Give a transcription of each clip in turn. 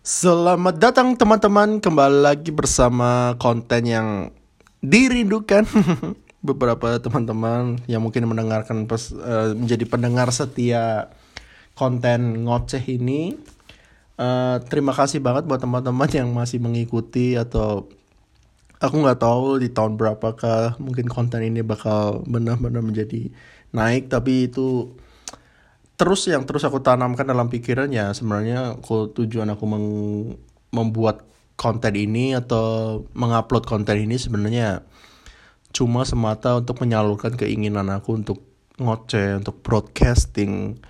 Selamat datang teman-teman kembali lagi bersama konten yang dirindukan beberapa teman-teman yang mungkin mendengarkan pes, uh, menjadi pendengar setia konten ngoceh ini. Uh, terima kasih banget buat teman-teman yang masih mengikuti atau aku nggak tahu di tahun berapakah mungkin konten ini bakal benar-benar menjadi naik tapi itu terus yang terus aku tanamkan dalam pikirannya sebenarnya aku tujuan aku meng, membuat konten ini atau mengupload konten ini sebenarnya cuma semata untuk menyalurkan keinginan aku untuk ngoceh untuk broadcasting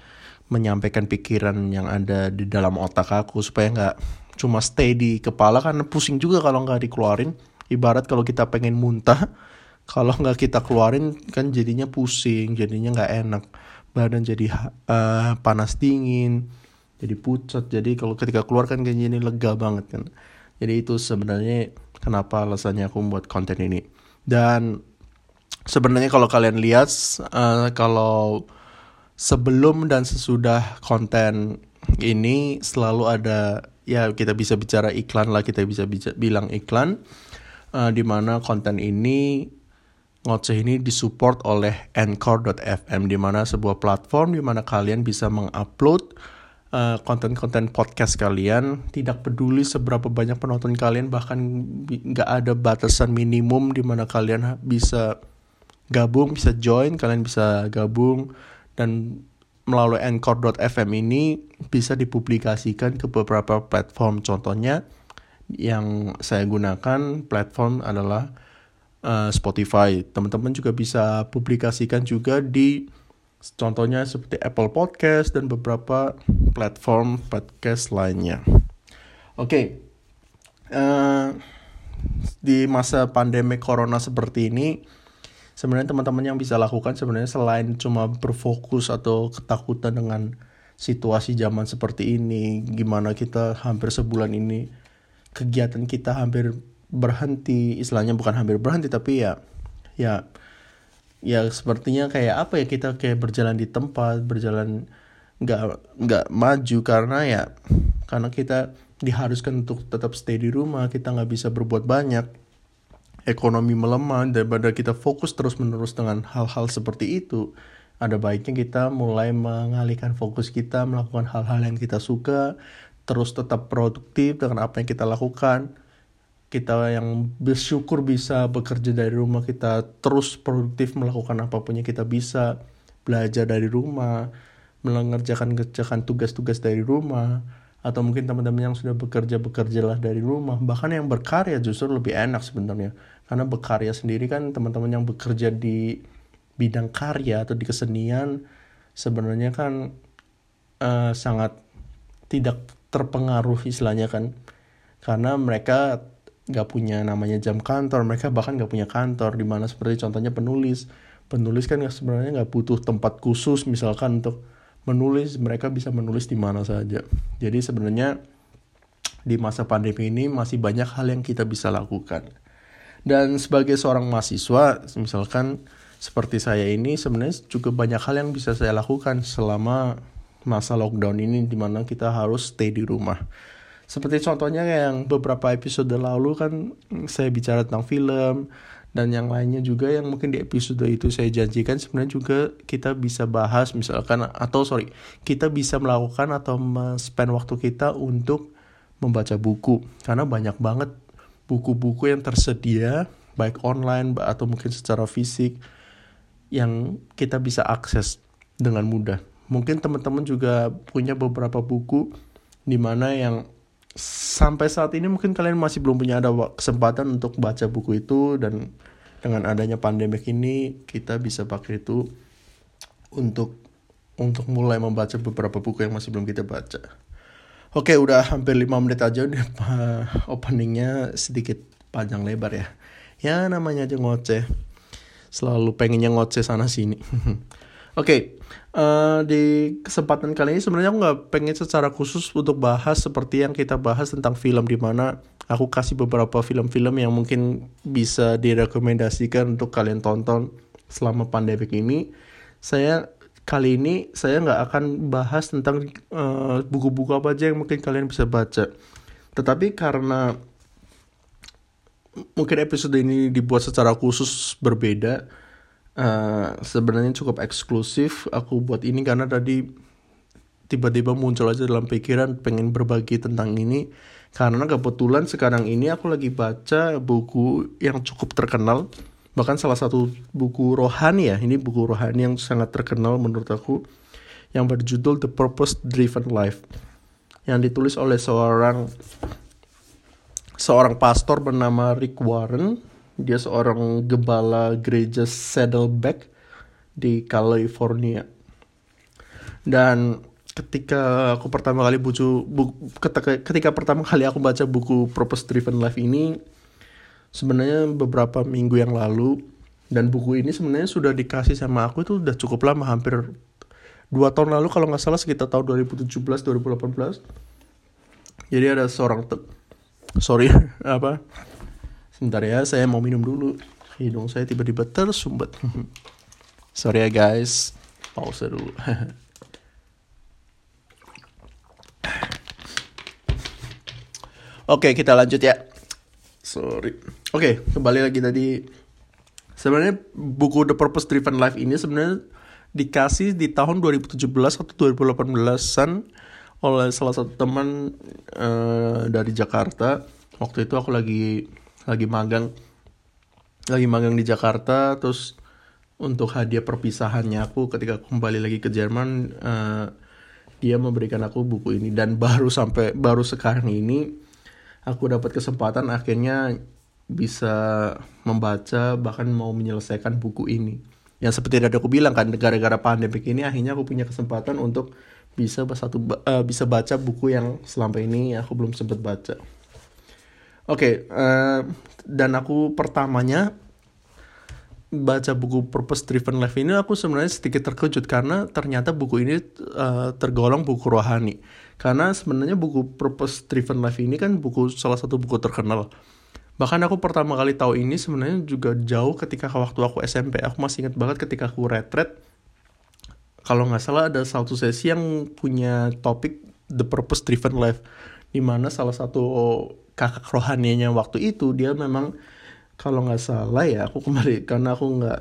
menyampaikan pikiran yang ada di dalam otak aku supaya nggak cuma stay di kepala karena pusing juga kalau nggak dikeluarin. Ibarat kalau kita pengen muntah kalau nggak kita keluarin kan jadinya pusing jadinya nggak enak badan jadi uh, panas dingin jadi pucat. Jadi kalau ketika keluar kan kayaknya ini lega banget kan. Jadi itu sebenarnya kenapa alasannya aku membuat konten ini. Dan sebenarnya kalau kalian lihat uh, kalau sebelum dan sesudah konten ini selalu ada ya kita bisa bicara iklan lah kita bisa bilang iklan uh, di mana konten ini Ngoceh ini disupport oleh Anchor.fm di mana sebuah platform di mana kalian bisa mengupload uh, konten-konten podcast kalian. Tidak peduli seberapa banyak penonton kalian bahkan nggak ada batasan minimum di mana kalian bisa gabung bisa join kalian bisa gabung. Dan melalui Anchor.fm ini bisa dipublikasikan ke beberapa platform. Contohnya yang saya gunakan platform adalah uh, Spotify. Teman-teman juga bisa publikasikan juga di contohnya seperti Apple Podcast dan beberapa platform podcast lainnya. Oke, okay. uh, eh, di masa pandemi corona seperti ini, sebenarnya teman-teman yang bisa lakukan sebenarnya selain cuma berfokus atau ketakutan dengan situasi zaman seperti ini, gimana kita hampir sebulan ini kegiatan kita hampir berhenti istilahnya bukan hampir berhenti tapi ya ya ya sepertinya kayak apa ya kita kayak berjalan di tempat berjalan nggak nggak maju karena ya karena kita diharuskan untuk tetap stay di rumah kita nggak bisa berbuat banyak ekonomi melemah daripada kita fokus terus menerus dengan hal-hal seperti itu ada baiknya kita mulai mengalihkan fokus kita melakukan hal-hal yang kita suka terus tetap produktif dengan apa yang kita lakukan kita yang bersyukur bisa bekerja dari rumah kita terus produktif melakukan apa pun yang kita bisa belajar dari rumah mengerjakan kerjakan tugas-tugas dari rumah atau mungkin teman-teman yang sudah bekerja bekerjalah dari rumah. Bahkan yang berkarya justru lebih enak sebenarnya. Karena berkarya sendiri kan teman-teman yang bekerja di bidang karya atau di kesenian sebenarnya kan uh, sangat tidak terpengaruh istilahnya kan. Karena mereka nggak punya namanya jam kantor mereka bahkan nggak punya kantor di mana seperti contohnya penulis. Penulis kan sebenarnya nggak butuh tempat khusus misalkan untuk menulis mereka bisa menulis di mana saja. Jadi sebenarnya di masa pandemi ini masih banyak hal yang kita bisa lakukan. Dan sebagai seorang mahasiswa misalkan seperti saya ini sebenarnya juga banyak hal yang bisa saya lakukan selama masa lockdown ini di mana kita harus stay di rumah seperti contohnya yang beberapa episode lalu kan saya bicara tentang film dan yang lainnya juga yang mungkin di episode itu saya janjikan sebenarnya juga kita bisa bahas misalkan atau sorry kita bisa melakukan atau spend waktu kita untuk membaca buku karena banyak banget buku-buku yang tersedia baik online atau mungkin secara fisik yang kita bisa akses dengan mudah. Mungkin teman-teman juga punya beberapa buku di mana yang sampai saat ini mungkin kalian masih belum punya ada kesempatan untuk baca buku itu dan dengan adanya pandemik ini kita bisa pakai itu untuk untuk mulai membaca beberapa buku yang masih belum kita baca. Oke, udah hampir 5 menit aja udah openingnya sedikit panjang lebar ya. Ya namanya aja ngoceh. Selalu pengennya ngoceh sana sini. Oke, okay, uh, eh, di kesempatan kali ini sebenarnya aku nggak pengen secara khusus untuk bahas seperti yang kita bahas tentang film di mana aku kasih beberapa film-film yang mungkin bisa direkomendasikan untuk kalian tonton selama pandemi ini. Saya kali ini saya nggak akan bahas tentang eh, buku-buku apa aja yang mungkin kalian bisa baca. tetapi karena mungkin episode ini dibuat secara khusus berbeda uh, sebenarnya cukup eksklusif aku buat ini karena tadi tiba-tiba muncul aja dalam pikiran pengen berbagi tentang ini. Karena kebetulan sekarang ini aku lagi baca buku yang cukup terkenal bahkan salah satu buku rohani ya. Ini buku rohani yang sangat terkenal menurut aku yang berjudul The Purpose Driven Life yang ditulis oleh seorang seorang pastor bernama Rick Warren dia seorang gembala gereja Saddleback di California. Dan ketika aku pertama kali buku, buku ketika, ketika pertama kali aku baca buku Purpose Driven Life ini sebenarnya beberapa minggu yang lalu dan buku ini sebenarnya sudah dikasih sama aku itu udah cukup lama hampir dua tahun lalu kalau nggak salah sekitar tahun 2017 2018 jadi ada seorang sorry apa sebentar ya saya mau minum dulu hidung saya tiba-tiba tersumbat sorry ya guys pause dulu Oke, kita lanjut ya. Sorry. Oke, kembali lagi tadi. Sebenarnya buku The Purpose Driven Life ini sebenarnya dikasih di tahun 2017 atau 2018-an oleh salah satu teman uh, dari Jakarta. Waktu itu aku lagi lagi magang lagi magang di Jakarta terus untuk hadiah perpisahannya aku ketika aku kembali lagi ke Jerman uh, dia memberikan aku buku ini dan baru sampai baru sekarang ini aku dapat kesempatan akhirnya bisa membaca bahkan mau menyelesaikan buku ini. Yang seperti tadi aku bilang kan gara-gara pandemi ini akhirnya aku punya kesempatan untuk bisa satu uh, bisa baca buku yang selama ini aku belum sempat baca. Oke, okay, uh, eh, dan aku pertamanya baca buku Purpose Driven Life ini aku sebenarnya sedikit terkejut karena ternyata buku ini uh, tergolong buku rohani. Karena sebenarnya buku Purpose Driven Life ini kan buku salah satu buku terkenal. Bahkan aku pertama kali tahu ini sebenarnya juga jauh ketika waktu aku SMP. Aku masih ingat banget ketika aku retret. Kalau nggak salah ada satu sesi yang punya topik The Purpose Driven Life. Di mana salah satu kakak rohaninya waktu itu dia memang kalau nggak salah ya aku kembali karena aku nggak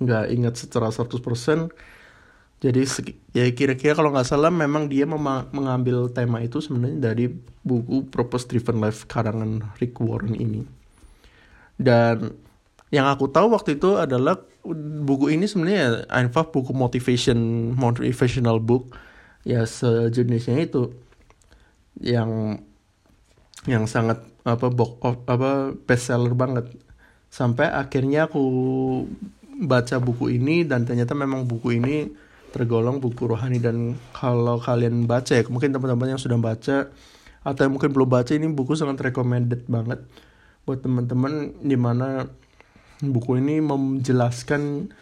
nggak ingat secara 100% jadi ya kira-kira kalau nggak salah memang dia mengambil tema itu sebenarnya dari buku Purpose Driven Life karangan Rick Warren ini. Dan yang aku tahu waktu itu adalah buku ini sebenarnya Einfach buku motivation motivational book ya sejenisnya itu yang yang sangat apa book apa bestseller banget. Sampai akhirnya aku baca buku ini dan ternyata memang buku ini tergolong buku rohani. Dan kalau kalian baca ya mungkin teman-teman yang sudah baca atau yang mungkin belum baca ini buku sangat recommended banget buat teman-teman di mana buku ini menjelaskan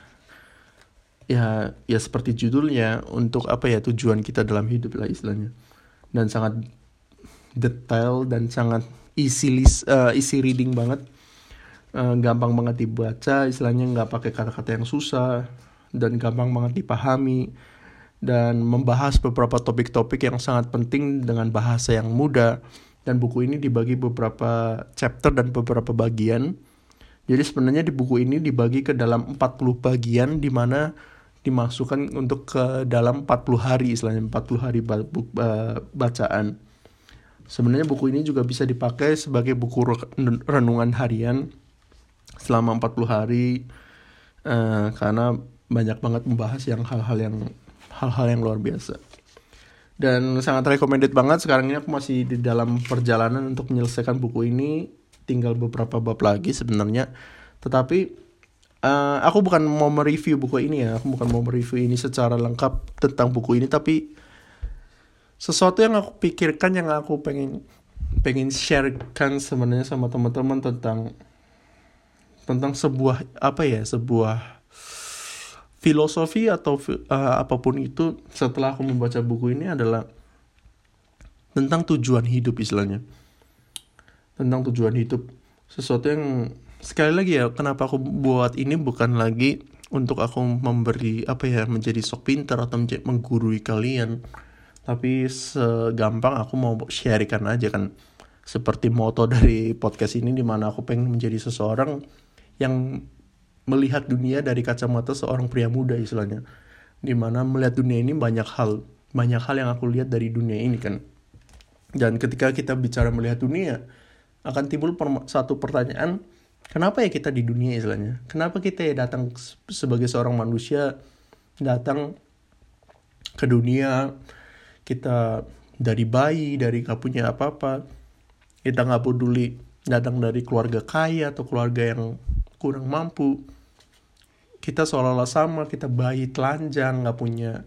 ya ya seperti judulnya untuk apa ya tujuan kita dalam hidup lah istilahnya dan sangat detail dan sangat easy uh, easy reading banget uh, gampang banget dibaca istilahnya nggak pakai kata-kata yang susah dan gampang banget dipahami dan membahas beberapa topik-topik yang sangat penting dengan bahasa yang mudah dan buku ini dibagi beberapa chapter dan beberapa bagian. Jadi sebenarnya di buku ini dibagi ke dalam 40 bagian di mana dimasukkan untuk ke dalam 40 hari istilahnya 40 hari bacaan. Sebenarnya buku ini juga bisa dipakai sebagai buku renungan harian selama 40 hari uh, karena banyak banget membahas yang hal-hal yang hal-hal yang luar biasa. Dan sangat recommended banget sekarang ini aku masih di dalam perjalanan untuk menyelesaikan buku ini. Tinggal beberapa bab lagi sebenarnya. Tetapi uh, aku bukan mau mereview buku ini ya. Aku bukan mau mereview ini secara lengkap tentang buku ini tapi sesuatu yang aku pikirkan yang aku pengen pengen sharekan sebenarnya sama teman-teman tentang tentang sebuah apa ya sebuah filosofi atau uh, apa pun itu setelah aku membaca buku ini adalah tentang tujuan hidup istilahnya. Tentang tujuan hidup. Sesuatu yang sekali lagi ya kenapa aku buat ini bukan lagi untuk aku memberi apa ya menjadi sok pintar atau menjadi, menggurui kalian. Tapi segampang aku mau sharekan aja kan. Seperti moto dari podcast ini di mana aku pengen menjadi seseorang yang melihat dunia dari kacamata seorang pria muda istilahnya. Di mana melihat dunia ini banyak hal banyak hal yang aku lihat dari dunia ini kan. Dan ketika kita bicara melihat dunia akan timbul satu pertanyaan kenapa ya kita di dunia istilahnya? Kenapa kita ya datang sebagai seorang manusia datang ke dunia kita dari bayi dari gak punya apa-apa kita nggak peduli datang dari keluarga kaya atau keluarga yang kurang mampu. Kita seolah-olah sama kita bayi telanjang nggak punya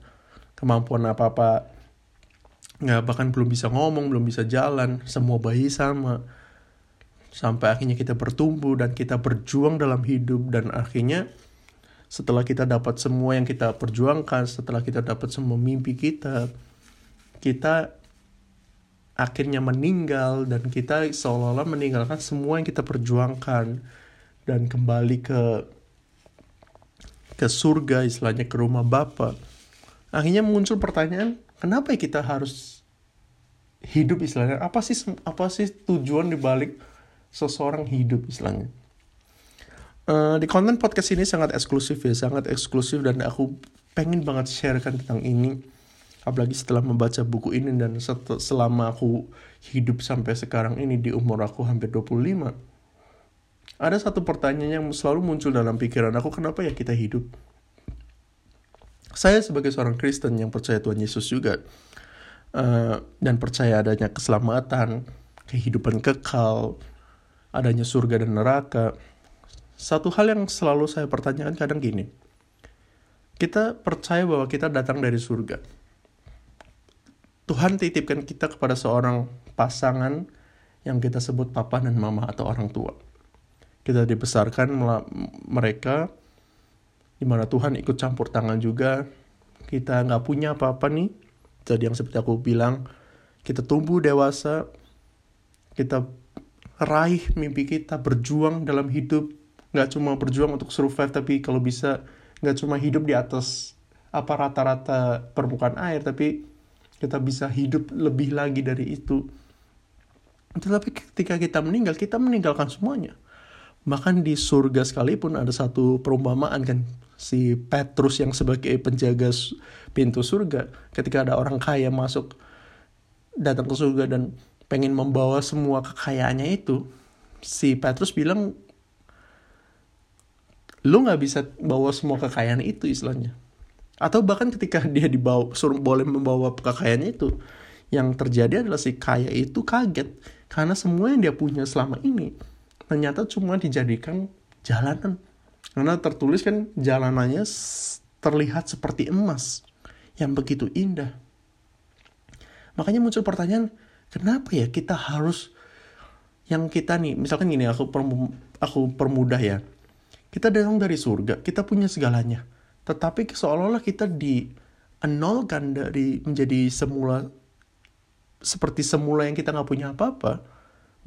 kemampuan apa-apa. Nggak bahkan belum bisa ngomong belum bisa jalan semua bayi sama sampai akhirnya kita bertumbuh dan kita berjuang dalam hidup dan akhirnya setelah kita dapat semua yang kita perjuangkan setelah kita dapat semua mimpi kita kita akhirnya meninggal dan kita seolah-olah meninggalkan semua yang kita perjuangkan dan kembali ke ke surga istilahnya ke rumah Bapa. Akhirnya muncul pertanyaan, kenapa ya kita harus hidup istilahnya? Apa sih apa sih tujuan dibalik seseorang hidup istilahnya? Uh, di konten podcast ini sangat eksklusif ya, sangat eksklusif dan aku pengen banget sharekan tentang ini. Apalagi setelah membaca buku ini dan selama aku hidup sampai sekarang ini di umur aku hampir 25 ada satu pertanyaan yang selalu muncul dalam pikiran aku kenapa ya kita hidup? Saya sebagai seorang Kristen yang percaya Tuhan Yesus juga uh, dan percaya adanya keselamatan kehidupan kekal adanya surga dan neraka satu hal yang selalu saya pertanyakan kadang gini kita percaya bahwa kita datang dari surga Tuhan titipkan kita kepada seorang pasangan yang kita sebut papa dan mama atau orang tua. Kita dibesarkan mereka, di mana Tuhan ikut campur tangan juga. Kita nggak punya apa-apa nih. Jadi yang seperti aku bilang, kita tumbuh dewasa, kita raih mimpi kita, berjuang dalam hidup. Nggak cuma berjuang untuk survive, tapi kalau bisa nggak cuma hidup di atas apa rata-rata permukaan air, tapi kita bisa hidup lebih lagi dari itu. Tetapi ketika kita meninggal, kita meninggalkan semuanya. Bahkan di surga sekalipun ada satu perumpamaan kan, si Petrus yang sebagai penjaga pintu surga, ketika ada orang kaya masuk datang ke surga dan pengen membawa semua kekayaannya itu, si Petrus bilang, lu nggak bisa bawa semua kekayaan itu istilahnya. Atau bahkan ketika dia dibawa suruh boleh membawa kekayaannya itu yang terjadi adalah si kaya itu kaget karena semua yang dia punya selama ini ternyata cuma dijadikan jalanan. Karena tertulis kan jalanannya terlihat seperti emas yang begitu indah. Makanya muncul pertanyaan kenapa ya kita harus yang kita nih misalkan gini aku aku permudah ya. Kita datang dari surga kita punya segalanya. Tetapi seolah-olah kita di enolkan dari menjadi semula seperti semula yang kita nggak punya apa-apa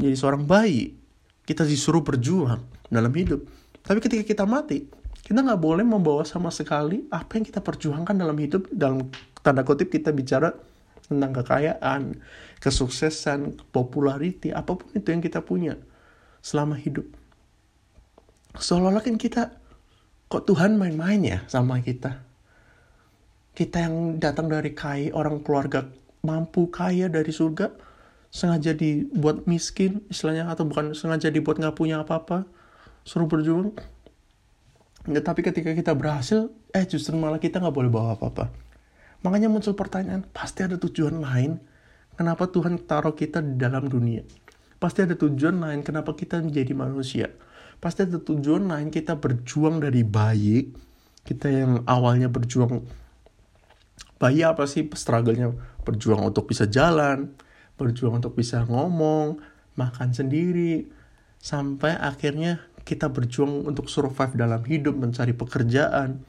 menjadi seorang bayi. Kita disuruh berjuang dalam hidup. Tapi ketika kita mati kita nggak boleh membawa sama sekali apa yang kita perjuangkan dalam hidup dalam tanda kutip kita bicara tentang kekayaan kesuksesan populariti apa pun itu yang kita punya selama hidup seolah-olah kan kita kok Tuhan main-main ya sama kita? Kita yang datang dari kaya, orang keluarga mampu kaya dari surga, sengaja dibuat miskin istilahnya, atau bukan sengaja dibuat nggak punya apa-apa, suruh berjuang. Ya, tapi ketika kita berhasil, eh justru malah kita nggak boleh bawa apa-apa. Makanya muncul pertanyaan, pasti ada tujuan lain. Kenapa Tuhan taruh kita di dalam dunia? Pasti ada tujuan lain kenapa kita menjadi manusia pasti ada tujuan lain kita berjuang dari bayi kita yang awalnya berjuang bayi apa sih struggle-nya berjuang untuk bisa jalan berjuang untuk bisa ngomong makan sendiri sampai akhirnya kita berjuang untuk survive dalam hidup mencari pekerjaan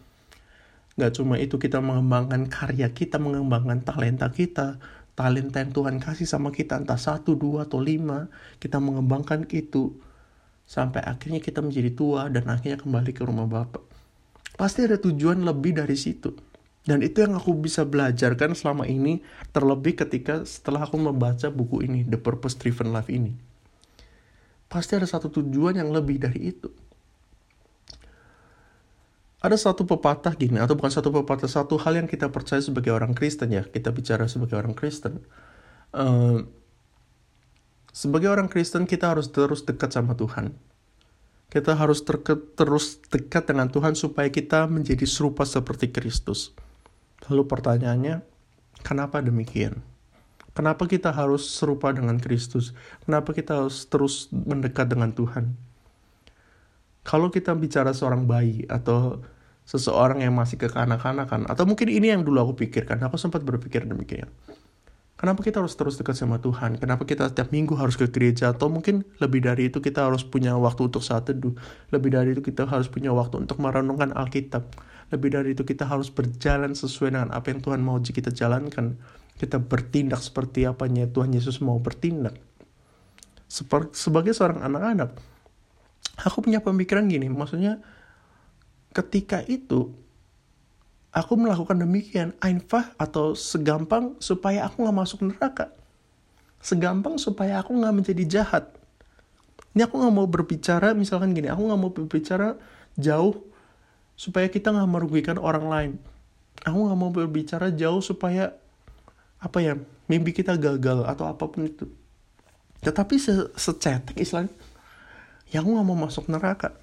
Gak cuma itu kita mengembangkan karya kita mengembangkan talenta kita talenta yang Tuhan kasih sama kita entah satu dua atau lima kita mengembangkan itu sampai akhirnya kita menjadi tua dan akhirnya kembali ke rumah Bapak. Pasti ada tujuan lebih dari situ. Dan itu yang aku bisa belajarkan selama ini, terlebih ketika setelah aku membaca buku ini, The Purpose Driven Life ini. Pasti ada satu tujuan yang lebih dari itu. Ada satu pepatah gini, atau bukan satu pepatah, satu hal yang kita percaya sebagai orang Kristen ya, kita bicara sebagai orang Kristen. Uh, sebagai orang Kristen kita harus terus dekat sama Tuhan. Kita harus terus dekat dengan Tuhan supaya kita menjadi serupa seperti Kristus. Lalu pertanyaannya, kenapa demikian? Kenapa kita harus serupa dengan Kristus? Kenapa kita harus terus mendekat dengan Tuhan? Kalau kita bicara seorang bayi atau seseorang yang masih kekanak-kanakan, atau mungkin ini yang dulu aku pikirkan, aku sempat berpikir demikian. Kenapa kita harus terus dekat sama Tuhan? Kenapa kita setiap minggu harus ke gereja? Atau mungkin lebih dari itu kita harus punya waktu untuk saat teduh. Lebih dari itu kita harus punya waktu untuk merenungkan Alkitab lebih dari itu kita harus berjalan sesuai dengan apa yang Tuhan mau kita jalankan. Kita bertindak seperti apanya Tuhan Yesus mau bertindak. Sebagai seorang anak-anak, aku punya pemikiran gini, maksudnya ketika itu aku melakukan demikian, einfach atau segampang supaya aku nggak masuk neraka. Segampang supaya aku nggak menjadi jahat. Ini aku nggak mau berbicara, misalkan gini, aku nggak mau berbicara jauh supaya kita nggak merugikan orang lain. Aku nggak mau berbicara jauh supaya apa ya mimpi kita gagal atau apa pun itu. Tetapi se secetek Islam, ya aku nggak mau masuk neraka.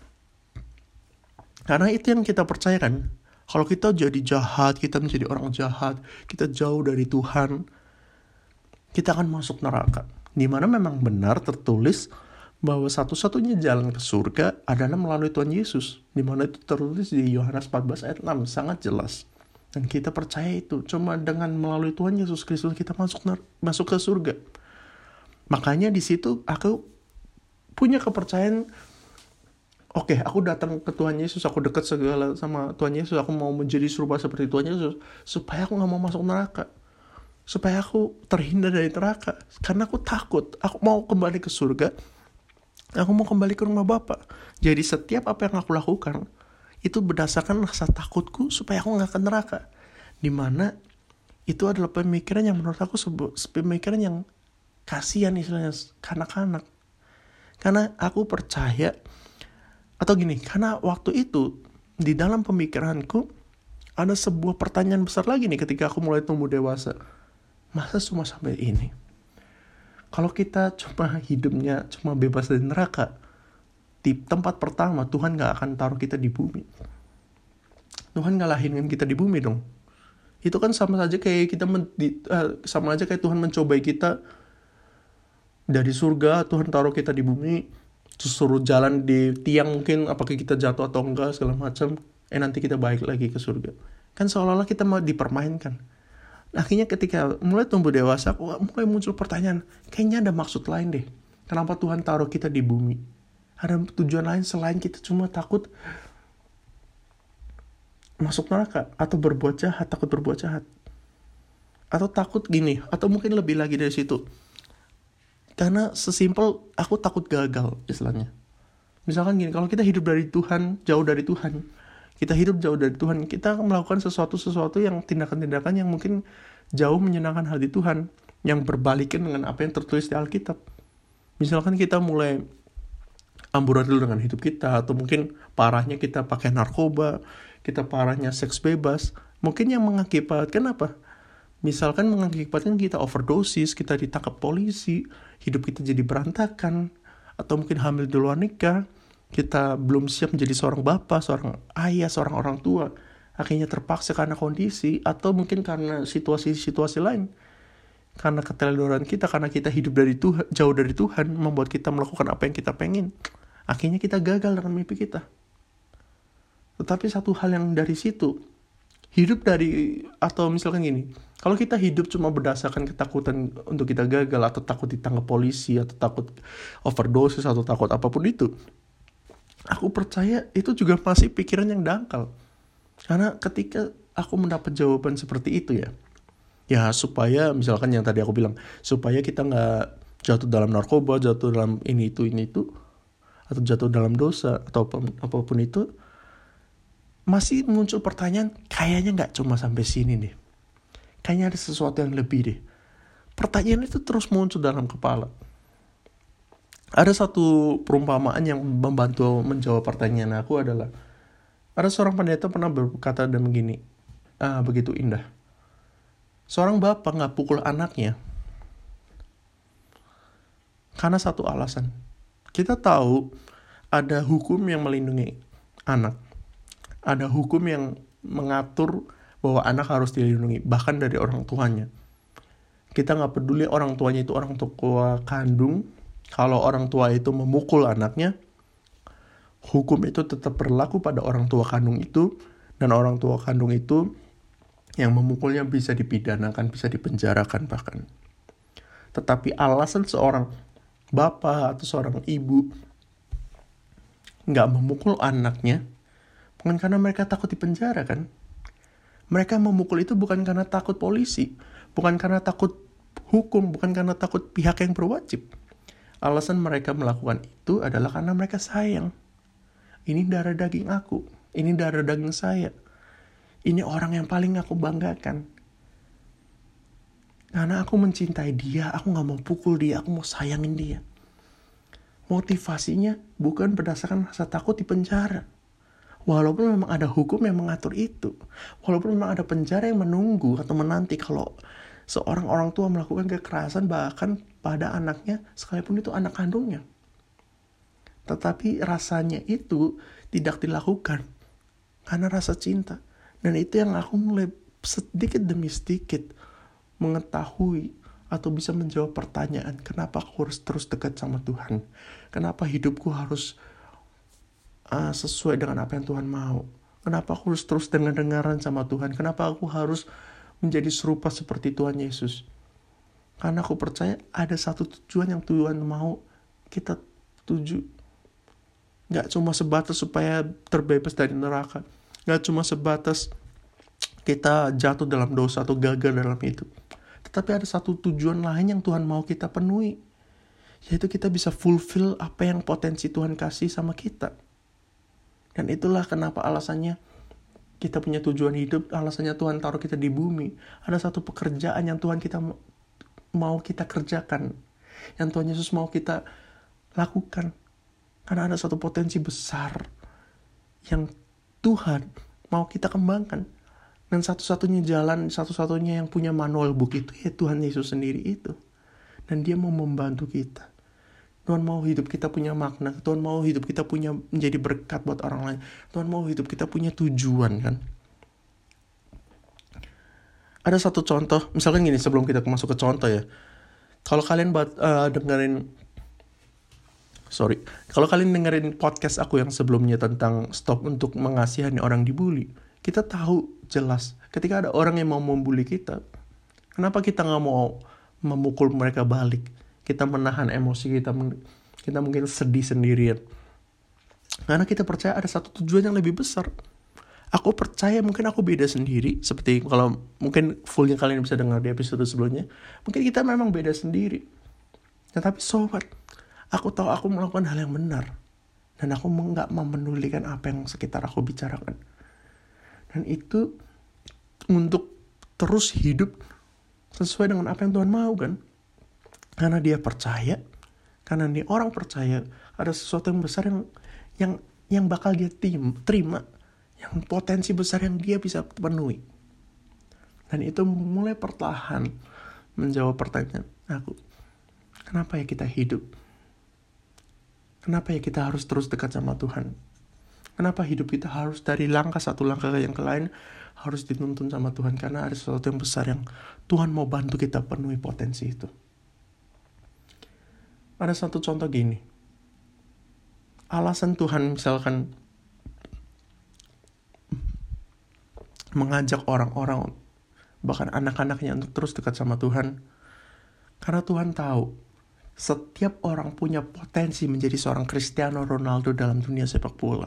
Karena itu yang kita percayakan. Kalau kita jadi jahat, kita menjadi orang jahat, kita jauh dari Tuhan, kita akan masuk neraka. Di mana memang benar tertulis bahwa satu-satunya jalan ke surga adalah melalui Tuhan Yesus. Di mana itu tertulis di Yohanes 14 ayat 6, sangat jelas. Dan kita percaya itu, cuma dengan melalui Tuhan Yesus Kristus kita masuk masuk ke surga. Makanya di situ aku punya kepercayaan Oke, okay, aku datang ke Tuhan Yesus, aku dekat segala sama Tuhan Yesus, aku mau menjadi serupa seperti Tuhan Yesus, supaya aku nggak mau masuk neraka, supaya aku terhindar dari neraka, karena aku takut, aku mau kembali ke surga, Aku mau kembali ke rumah Bapak. Jadi setiap apa yang aku lakukan, itu berdasarkan rasa takutku supaya aku nggak ke neraka. Di mana itu adalah pemikiran yang menurut aku pemikiran yang kasihan istilahnya kanak-kanak. Karena aku percaya, atau gini, karena waktu itu di dalam pemikiranku ada sebuah pertanyaan besar lagi nih ketika aku mulai tumbuh dewasa. Masa cuma sampai ini? Kalau kita cuma hidupnya cuma bebas dari neraka, di tempat pertama Tuhan gak akan taruh kita di bumi. Tuhan gak lahirin kita di bumi dong. Itu kan sama saja kayak kita men, di, uh, sama aja kayak Tuhan mencobai kita dari surga, Tuhan taruh kita di bumi, suruh jalan di tiang mungkin apakah kita jatuh atau enggak segala macam, eh nanti kita balik lagi ke surga. Kan seolah-olah kita mau dipermainkan. Akhirnya ketika mulai tumbuh dewasa mulai muncul pertanyaan kayaknya ada maksud lain deh. Kenapa Tuhan taruh kita di bumi? Ada tujuan lain selain kita cuma takut masuk neraka atau berbuat jahat takut berbuat jahat? Atau takut gini atau mungkin lebih lagi dari situ karena sesimpel aku takut gagal istilahnya misalkan gini kalau kita hidup dari Tuhan jauh dari Tuhan kita hidup jauh dari Tuhan, kita melakukan sesuatu-sesuatu yang tindakan-tindakan yang mungkin jauh menyenangkan hati Tuhan, yang berbalikan dengan apa yang tertulis di Alkitab. Misalkan kita mulai amburadul dengan hidup kita, atau mungkin parahnya kita pakai narkoba, kita parahnya seks bebas, mungkin yang mengakibatkan apa? Misalkan mengakibatkan kita overdosis, kita ditangkap polisi, hidup kita jadi berantakan, atau mungkin hamil di luar nikah, kita belum siap menjadi seorang bapak, seorang ayah, seorang orang tua, akhirnya terpaksa karena kondisi atau mungkin karena situasi-situasi lain. Karena keteledoran kita, karena kita hidup dari Tuhan, jauh dari Tuhan, membuat kita melakukan apa yang kita pengen. Akhirnya kita gagal dengan mimpi kita. Tetapi satu hal yang dari situ, hidup dari, atau misalkan gini, kalau kita hidup cuma berdasarkan ketakutan untuk kita gagal, atau takut ditangkap polisi, atau takut overdosis, atau takut apa pun itu, aku percaya itu juga masih pikiran yang dangkal. Karena ketika aku mendapat jawaban seperti itu ya, ya supaya misalkan yang tadi aku bilang, supaya kita nggak jatuh dalam narkoba, jatuh dalam ini itu ini itu, atau jatuh dalam dosa atau apa pun, itu, masih muncul pertanyaan, kayaknya nggak cuma sampai sini deh. Kayaknya ada sesuatu yang lebih deh. Pertanyaan itu terus muncul dalam kepala. Ada satu perumpamaan yang membantu menjawab pertanyaan aku adalah, ada seorang pendeta pernah berkata dan begini, ah, begitu indah. Seorang bapak nggak pukul anaknya karena satu alasan. Kita tahu ada hukum yang melindungi anak ada hukum yang mengatur bahwa anak harus dilindungi bahkan dari orang tuanya. Kita nggak peduli orang tuanya itu orang tua kandung. Kalau orang tua itu memukul anaknya hukum itu tetap berlaku pada orang tua kandung itu. Dan orang tua kandung itu yang memukulnya bisa dipidanakan bisa dipenjarakan bahkan. Tetapi alasan seorang bapak atau seorang ibu nggak memukul anaknya Bukan karena mereka takut di penjara kan? Mereka memukul itu bukan karena takut polisi, bukan karena takut hukum, bukan karena takut pihak yang berwajib. Alasan mereka melakukan itu adalah karena mereka sayang. Ini darah daging aku, ini darah daging saya. Ini orang yang paling aku banggakan. Karena aku mencintai dia, aku gak mau pukul dia, aku mau sayangin dia. Motivasinya bukan berdasarkan rasa takut di penjara Walaupun memang ada hukum yang mengatur itu. Walaupun memang ada penjara yang menunggu atau menanti kalau seorang orang tua melakukan kekerasan bahkan pada anaknya sekalipun itu anak kandungnya. Tetapi rasanya itu tidak dilakukan karena rasa cinta. Dan itu yang aku mulai sedikit demi sedikit mengetahui atau bisa menjawab pertanyaan kenapa aku harus terus dekat sama Tuhan. Kenapa hidupku harus uh, sesuai dengan apa yang Tuhan mau. Kenapa aku harus terus dengar-dengaran sama Tuhan? Kenapa aku harus menjadi serupa seperti Tuhan Yesus? Karena aku percaya ada satu tujuan yang Tuhan mau kita tuju. Gak cuma sebatas supaya terbebas dari neraka. Gak cuma sebatas kita jatuh dalam dosa atau gagal dalam itu. Tetapi ada satu tujuan lain yang Tuhan mau kita penuhi. Yaitu kita bisa fulfill apa yang potensi Tuhan kasih sama kita. Dan itulah kenapa alasannya kita punya tujuan hidup, alasannya Tuhan taruh kita di bumi. Ada satu pekerjaan yang Tuhan kita mau kita kerjakan. Yang Tuhan Yesus mau kita lakukan. Karena ada satu potensi besar yang Tuhan mau kita kembangkan. Dan satu-satunya jalan, satu-satunya yang punya manual book itu ya Tuhan Yesus sendiri itu. Dan dia mau membantu kita. Tuhan mau hidup kita punya makna. Tuhan mau hidup kita punya menjadi berkat buat orang lain. Tuhan mau hidup kita punya tujuan kan. Ada satu contoh, misalkan gini sebelum kita masuk ke contoh ya. Kalau kalian uh, dengerin sorry, kalau kalian dengerin podcast aku yang sebelumnya tentang stop untuk mengasihani orang dibully, kita tahu jelas ketika ada orang yang mau membuli kita, kenapa kita nggak mau memukul mereka balik? Kita menahan emosi kita kita mungkin sedih sendirian. Karena kita percaya ada satu tujuan yang lebih besar. Aku percaya mungkin aku beda sendiri seperti kalau mungkin fullnya kalian bisa dengar di episode sebelumnya mungkin kita memang beda sendiri. Tetapi sobat aku tahu aku melakukan hal yang benar. Dan aku nggak memenulikan apa yang sekitar aku bicarakan. Dan itu untuk terus hidup sesuai dengan apa yang Tuhan mau kan karena dia percaya karena dia orang percaya ada sesuatu yang besar yang yang yang bakal dia tim, terima yang potensi besar yang dia bisa penuhi. Dan itu mulai perlahan menjawab pertanyaan aku kenapa ya kita hidup? Kenapa ya kita harus terus dekat sama Tuhan? Kenapa hidup kita harus dari langkah satu langkah yang ke lain harus dituntun sama Tuhan? Karena ada sesuatu yang besar yang Tuhan mau bantu kita penuhi potensi itu ada satu contoh gini. Alasan Tuhan misalkan mengajak orang-orang bahkan anak-anaknya untuk terus dekat sama Tuhan. Karena Tuhan tahu setiap orang punya potensi menjadi seorang Cristiano Ronaldo dalam dunia sepak bola.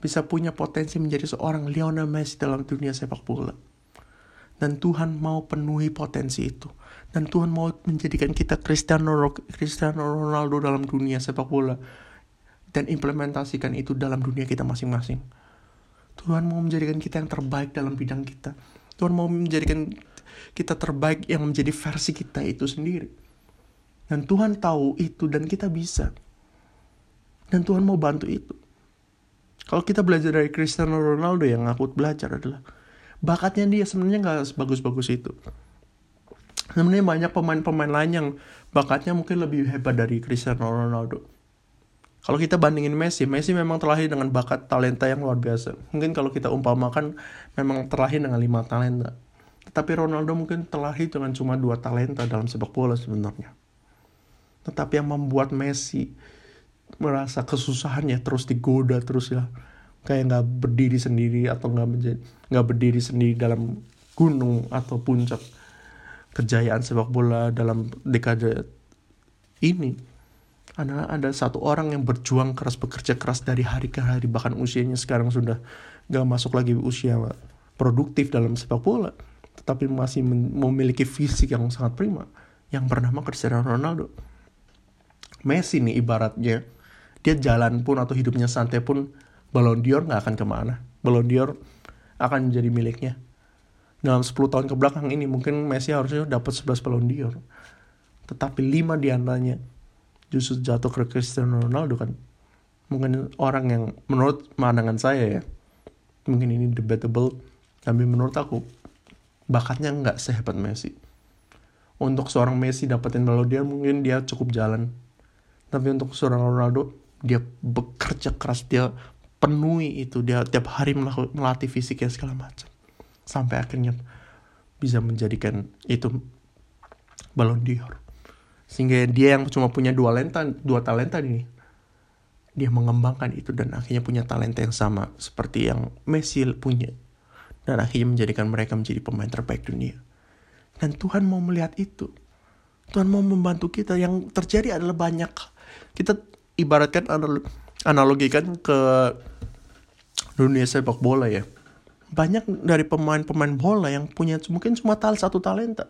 Bisa punya potensi menjadi seorang Lionel Messi dalam dunia sepak bola dan Tuhan mau penuhi potensi itu dan Tuhan mau menjadikan kita Cristiano Ronaldo dalam dunia sepak bola dan implementasikan itu dalam dunia kita masing-masing. Tuhan mau menjadikan kita yang terbaik dalam bidang kita. Tuhan mau menjadikan kita terbaik yang menjadi versi kita itu sendiri. Dan Tuhan tahu itu dan kita bisa. Dan Tuhan mau bantu itu. Kalau kita belajar dari Cristiano Ronaldo yang aku belajar adalah bakatnya dia sebenarnya nggak sebagus-bagus itu. Sebenarnya banyak pemain-pemain lain yang bakatnya mungkin lebih hebat dari Cristiano Ronaldo. Kalau kita bandingin Messi, Messi memang terlahir dengan bakat talenta yang luar biasa. Mungkin kalau kita umpamakan memang terlahir dengan lima talenta. Tetapi Ronaldo mungkin terlahir dengan cuma dua talenta dalam sepak bola sebenarnya. Tetapi yang membuat Messi merasa kesusahannya terus digoda terus ya kayak nggak berdiri sendiri atau nggak menjadi nggak berdiri sendiri dalam gunung atau puncak kejayaan sepak bola dalam dekade ini. Adalah ada satu orang yang berjuang keras bekerja keras dari hari ke hari bahkan usianya sekarang sudah gak masuk lagi usia produktif dalam sepak bola tetapi masih memiliki fisik yang sangat prima yang bernama Cristiano Ronaldo. Messi nih ibaratnya dia jalan pun atau hidupnya santai pun Ballon d'Or nggak akan ke mana. Ballon d'Or akan menjadi miliknya. Dalam 10 tahun ke belakang ini mungkin Messi harusnya dapat 11 Ballon d'Or. Tetapi 5 di antaranya justru jatuh ke Cristiano Ronaldo kan. Mungkin orang yang menurut pandangan saya ya mungkin ini debatable tapi menurut aku bakatnya nggak sehebat Messi. Untuk seorang Messi dapetin Ballon d'Or mungkin dia cukup jalan. Tapi untuk seorang Ronaldo dia bekerja keras dia penuhi itu. Dia tiap hari melatih fisiknya segala macam. Sampai akhirnya bisa menjadikan itu Ballon d'Or. Sehingga dia yang cuma punya dua talenta dua talenta ini dia mengembangkan itu dan akhirnya punya talenta yang sama seperti yang Messi punya. Dan akhirnya menjadikan mereka menjadi pemain terbaik dunia. Dan Tuhan mau melihat itu. Tuhan mau membantu kita. Yang terjadi adalah banyak. Kita ibaratkan analogikan ke dunia sepak bola ya banyak dari pemain-pemain bola yang punya mungkin cuma tal satu talenta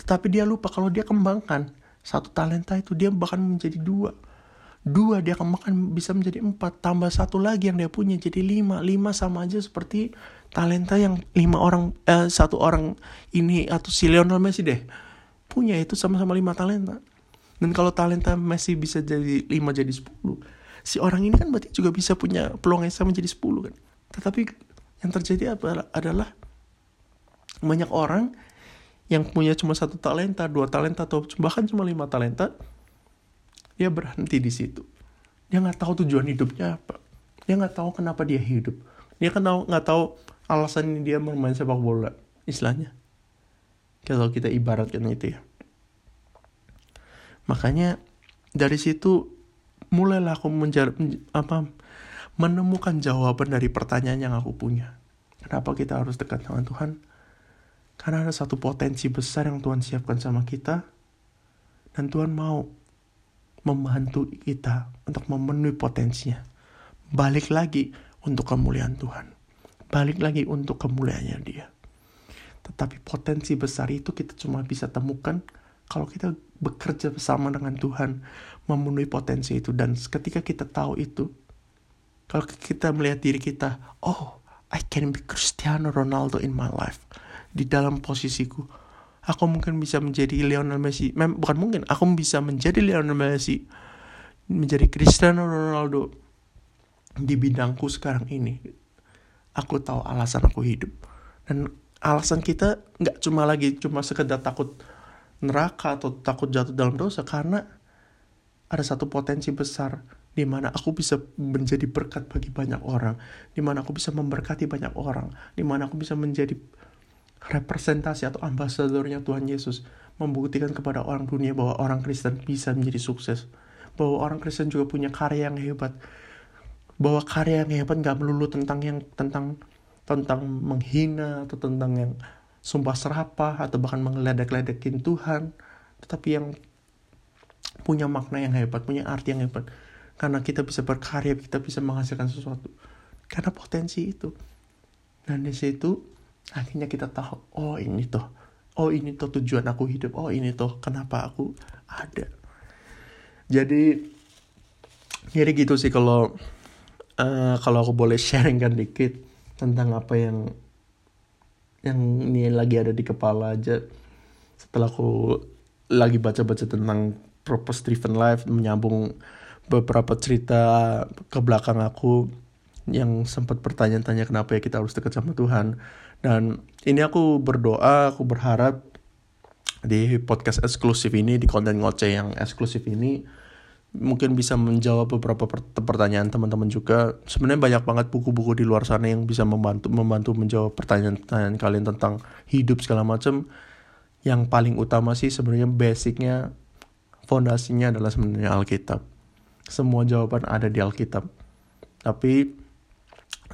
tetapi dia lupa kalau dia kembangkan satu talenta itu dia bahkan menjadi dua. Dua dia kembangkan bisa menjadi empat. Tambah satu lagi yang dia punya jadi lima. Lima sama aja seperti talenta yang lima orang, eh, satu orang ini atau si Lionel Messi deh. Punya itu sama-sama lima talenta. Dan kalau talenta Messi bisa jadi lima jadi sepuluh. Si orang ini kan berarti juga bisa punya peluang yang sama jadi sepuluh kan. Tetapi yang terjadi adalah banyak orang yang punya cuma satu talenta, dua talenta, atau bahkan cuma lima talenta, dia berhenti di situ. Dia nggak tahu tujuan hidupnya apa. Dia nggak tahu kenapa dia hidup. Dia kan nggak tahu alasan dia bermain sepak bola, istilahnya. Kalau kita ibaratkan itu ya. Makanya dari situ mulailah aku apa menemukan jawaban dari pertanyaan yang aku punya. Kenapa kita harus dekat dengan Tuhan? Karena ada satu potensi besar yang Tuhan siapkan sama kita. Dan Tuhan mau membantu kita untuk memenuhi potensinya. Balik lagi untuk kemuliaan Tuhan. Balik lagi untuk kemuliaannya dia. Tetapi potensi besar itu kita cuma bisa temukan kalau kita bekerja bersama dengan Tuhan memenuhi potensi itu dan ketika kita tahu itu kalau kita melihat diri kita oh I can be Cristiano Ronaldo in my life di dalam posisiku. Aku mungkin bisa menjadi Lionel Messi. Mem bukan mungkin, aku bisa menjadi Lionel Messi. Menjadi Cristiano Ronaldo di bidangku sekarang ini. Aku tahu alasan aku hidup. Dan alasan kita nggak cuma lagi cuma sekedar takut neraka atau takut jatuh dalam dosa karena ada satu potensi besar di mana aku bisa menjadi berkat bagi banyak orang, di mana aku bisa memberkati banyak orang, di mana aku bisa menjadi representasi atau ambasadornya Tuhan Yesus membuktikan kepada orang dunia bahwa orang Kristen bisa menjadi sukses. Bahwa orang Kristen juga punya karya yang hebat. Bahwa karya yang hebat gak melulu tentang yang tentang tentang menghina atau tentang yang sumpah serapah atau bahkan mengeledek-ledekin Tuhan tetapi yang punya makna yang hebat punya arti yang hebat. Karena kita bisa berkarya kita bisa menghasilkan sesuatu. Karena potensi itu. Dan di situ akhirnya kita tahu oh ini tuh oh ini tuh tujuan aku hidup. Oh ini tuh kenapa aku ada. Jadi jadi gitu sih kalau uh, kalau aku boleh sharingkan dikit tentang apa yang yang ini lagi ada di kepala aja. Setelah aku lagi baca-baca tentang purpose driven life menyambung beberapa cerita ke belakang aku yang sempat bertanya-tanya kenapa ya kita harus dekat sama Tuhan dan ini aku berdoa aku berharap di podcast eksklusif ini di konten ngoceh yang eksklusif ini mungkin bisa menjawab beberapa pertanyaan teman-teman juga. Sebenarnya banyak banget buku-buku di luar sana yang bisa membantu membantu menjawab pertanyaan-pertanyaan kalian tentang hidup segala macam. Yang paling utama sih sebenarnya basicnya fondasinya adalah sebenarnya Alkitab. Semua jawaban ada di Alkitab. Tapi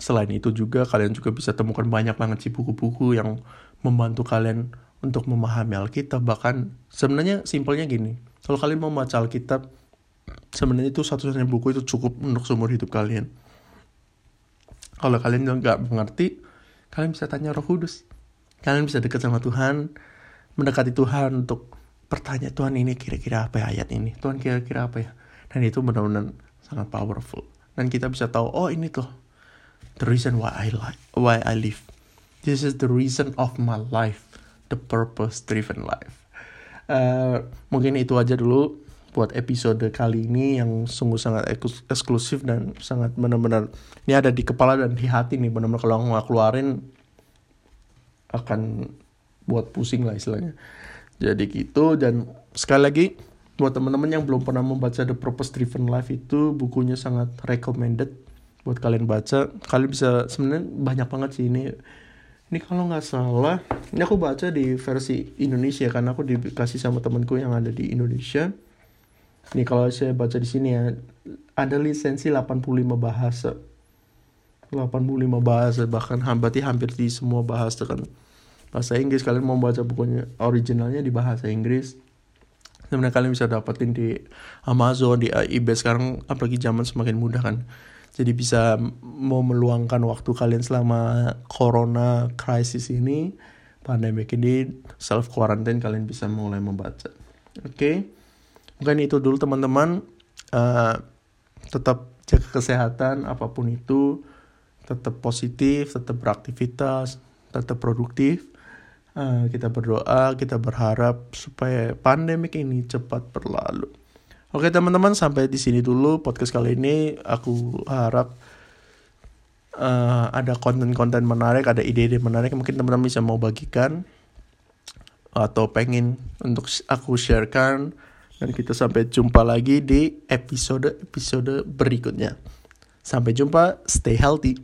selain itu juga kalian juga bisa temukan banyak banget sih buku-buku yang membantu kalian untuk memahami Alkitab. Bahkan sebenarnya simpelnya gini, kalau kalian mau baca Alkitab, sebenarnya itu satu-satunya buku itu cukup untuk seumur hidup kalian kalau kalian nggak mengerti kalian bisa tanya Roh Kudus kalian bisa dekat sama Tuhan mendekati Tuhan untuk bertanya Tuhan ini kira-kira apa ya ayat ini? Tuhan kira-kira apa ya? Dan itu benar-benar sangat powerful. Dan kita bisa tahu oh ini tuh the reason why I like why I live. This is the reason of my life the purpose driven life. Uh, mungkin itu aja dulu buat episode kali ini yang sungguh sangat eksklusif dan sangat benar-benar ini ada di kepala dan di hati nih. Benar-benar kalau nggak keluarin akan buat pusing lah istilahnya jadi gitu dan sekali lagi buat teman-teman yang belum pernah membaca The Purpose Driven Life itu bukunya sangat recommended buat kalian baca kalian bisa sebenarnya banyak banget sih ini ini kalau nggak salah ini aku baca di versi Indonesia karena aku dikasih sama temanku yang ada di Indonesia Nih kalau saya baca di sini ya, ada lisensi 85 bahasa. 85 bahasa bahkan berarti hampir di semua bahasa kan. Bahasa Inggris kalian mau baca bukunya originalnya di bahasa Inggris. Sebenarnya kalian bisa dapetin di Amazon, di eBay sekarang apalagi zaman semakin mudah kan. Jadi bisa mau meluangkan waktu kalian selama corona crisis ini, pandemi ini, self quarantine kalian bisa mulai membaca. Oke. Okay? mungkin itu dulu teman-teman uh, tetap jaga kesehatan apa pun itu tetap positif tetap beraktivitas tetap produktif uh, kita berdoa kita berharap supaya pandemik ini cepat berlalu oke teman-teman sampai di sini dulu podcast kali ini aku harap uh, ada konten-konten menarik ada ide-ide menarik mungkin teman-teman bisa mau bagikan atau pengen untuk aku sharekan dan kita sampai jumpa lagi di episode-episode berikutnya. Sampai jumpa, stay healthy.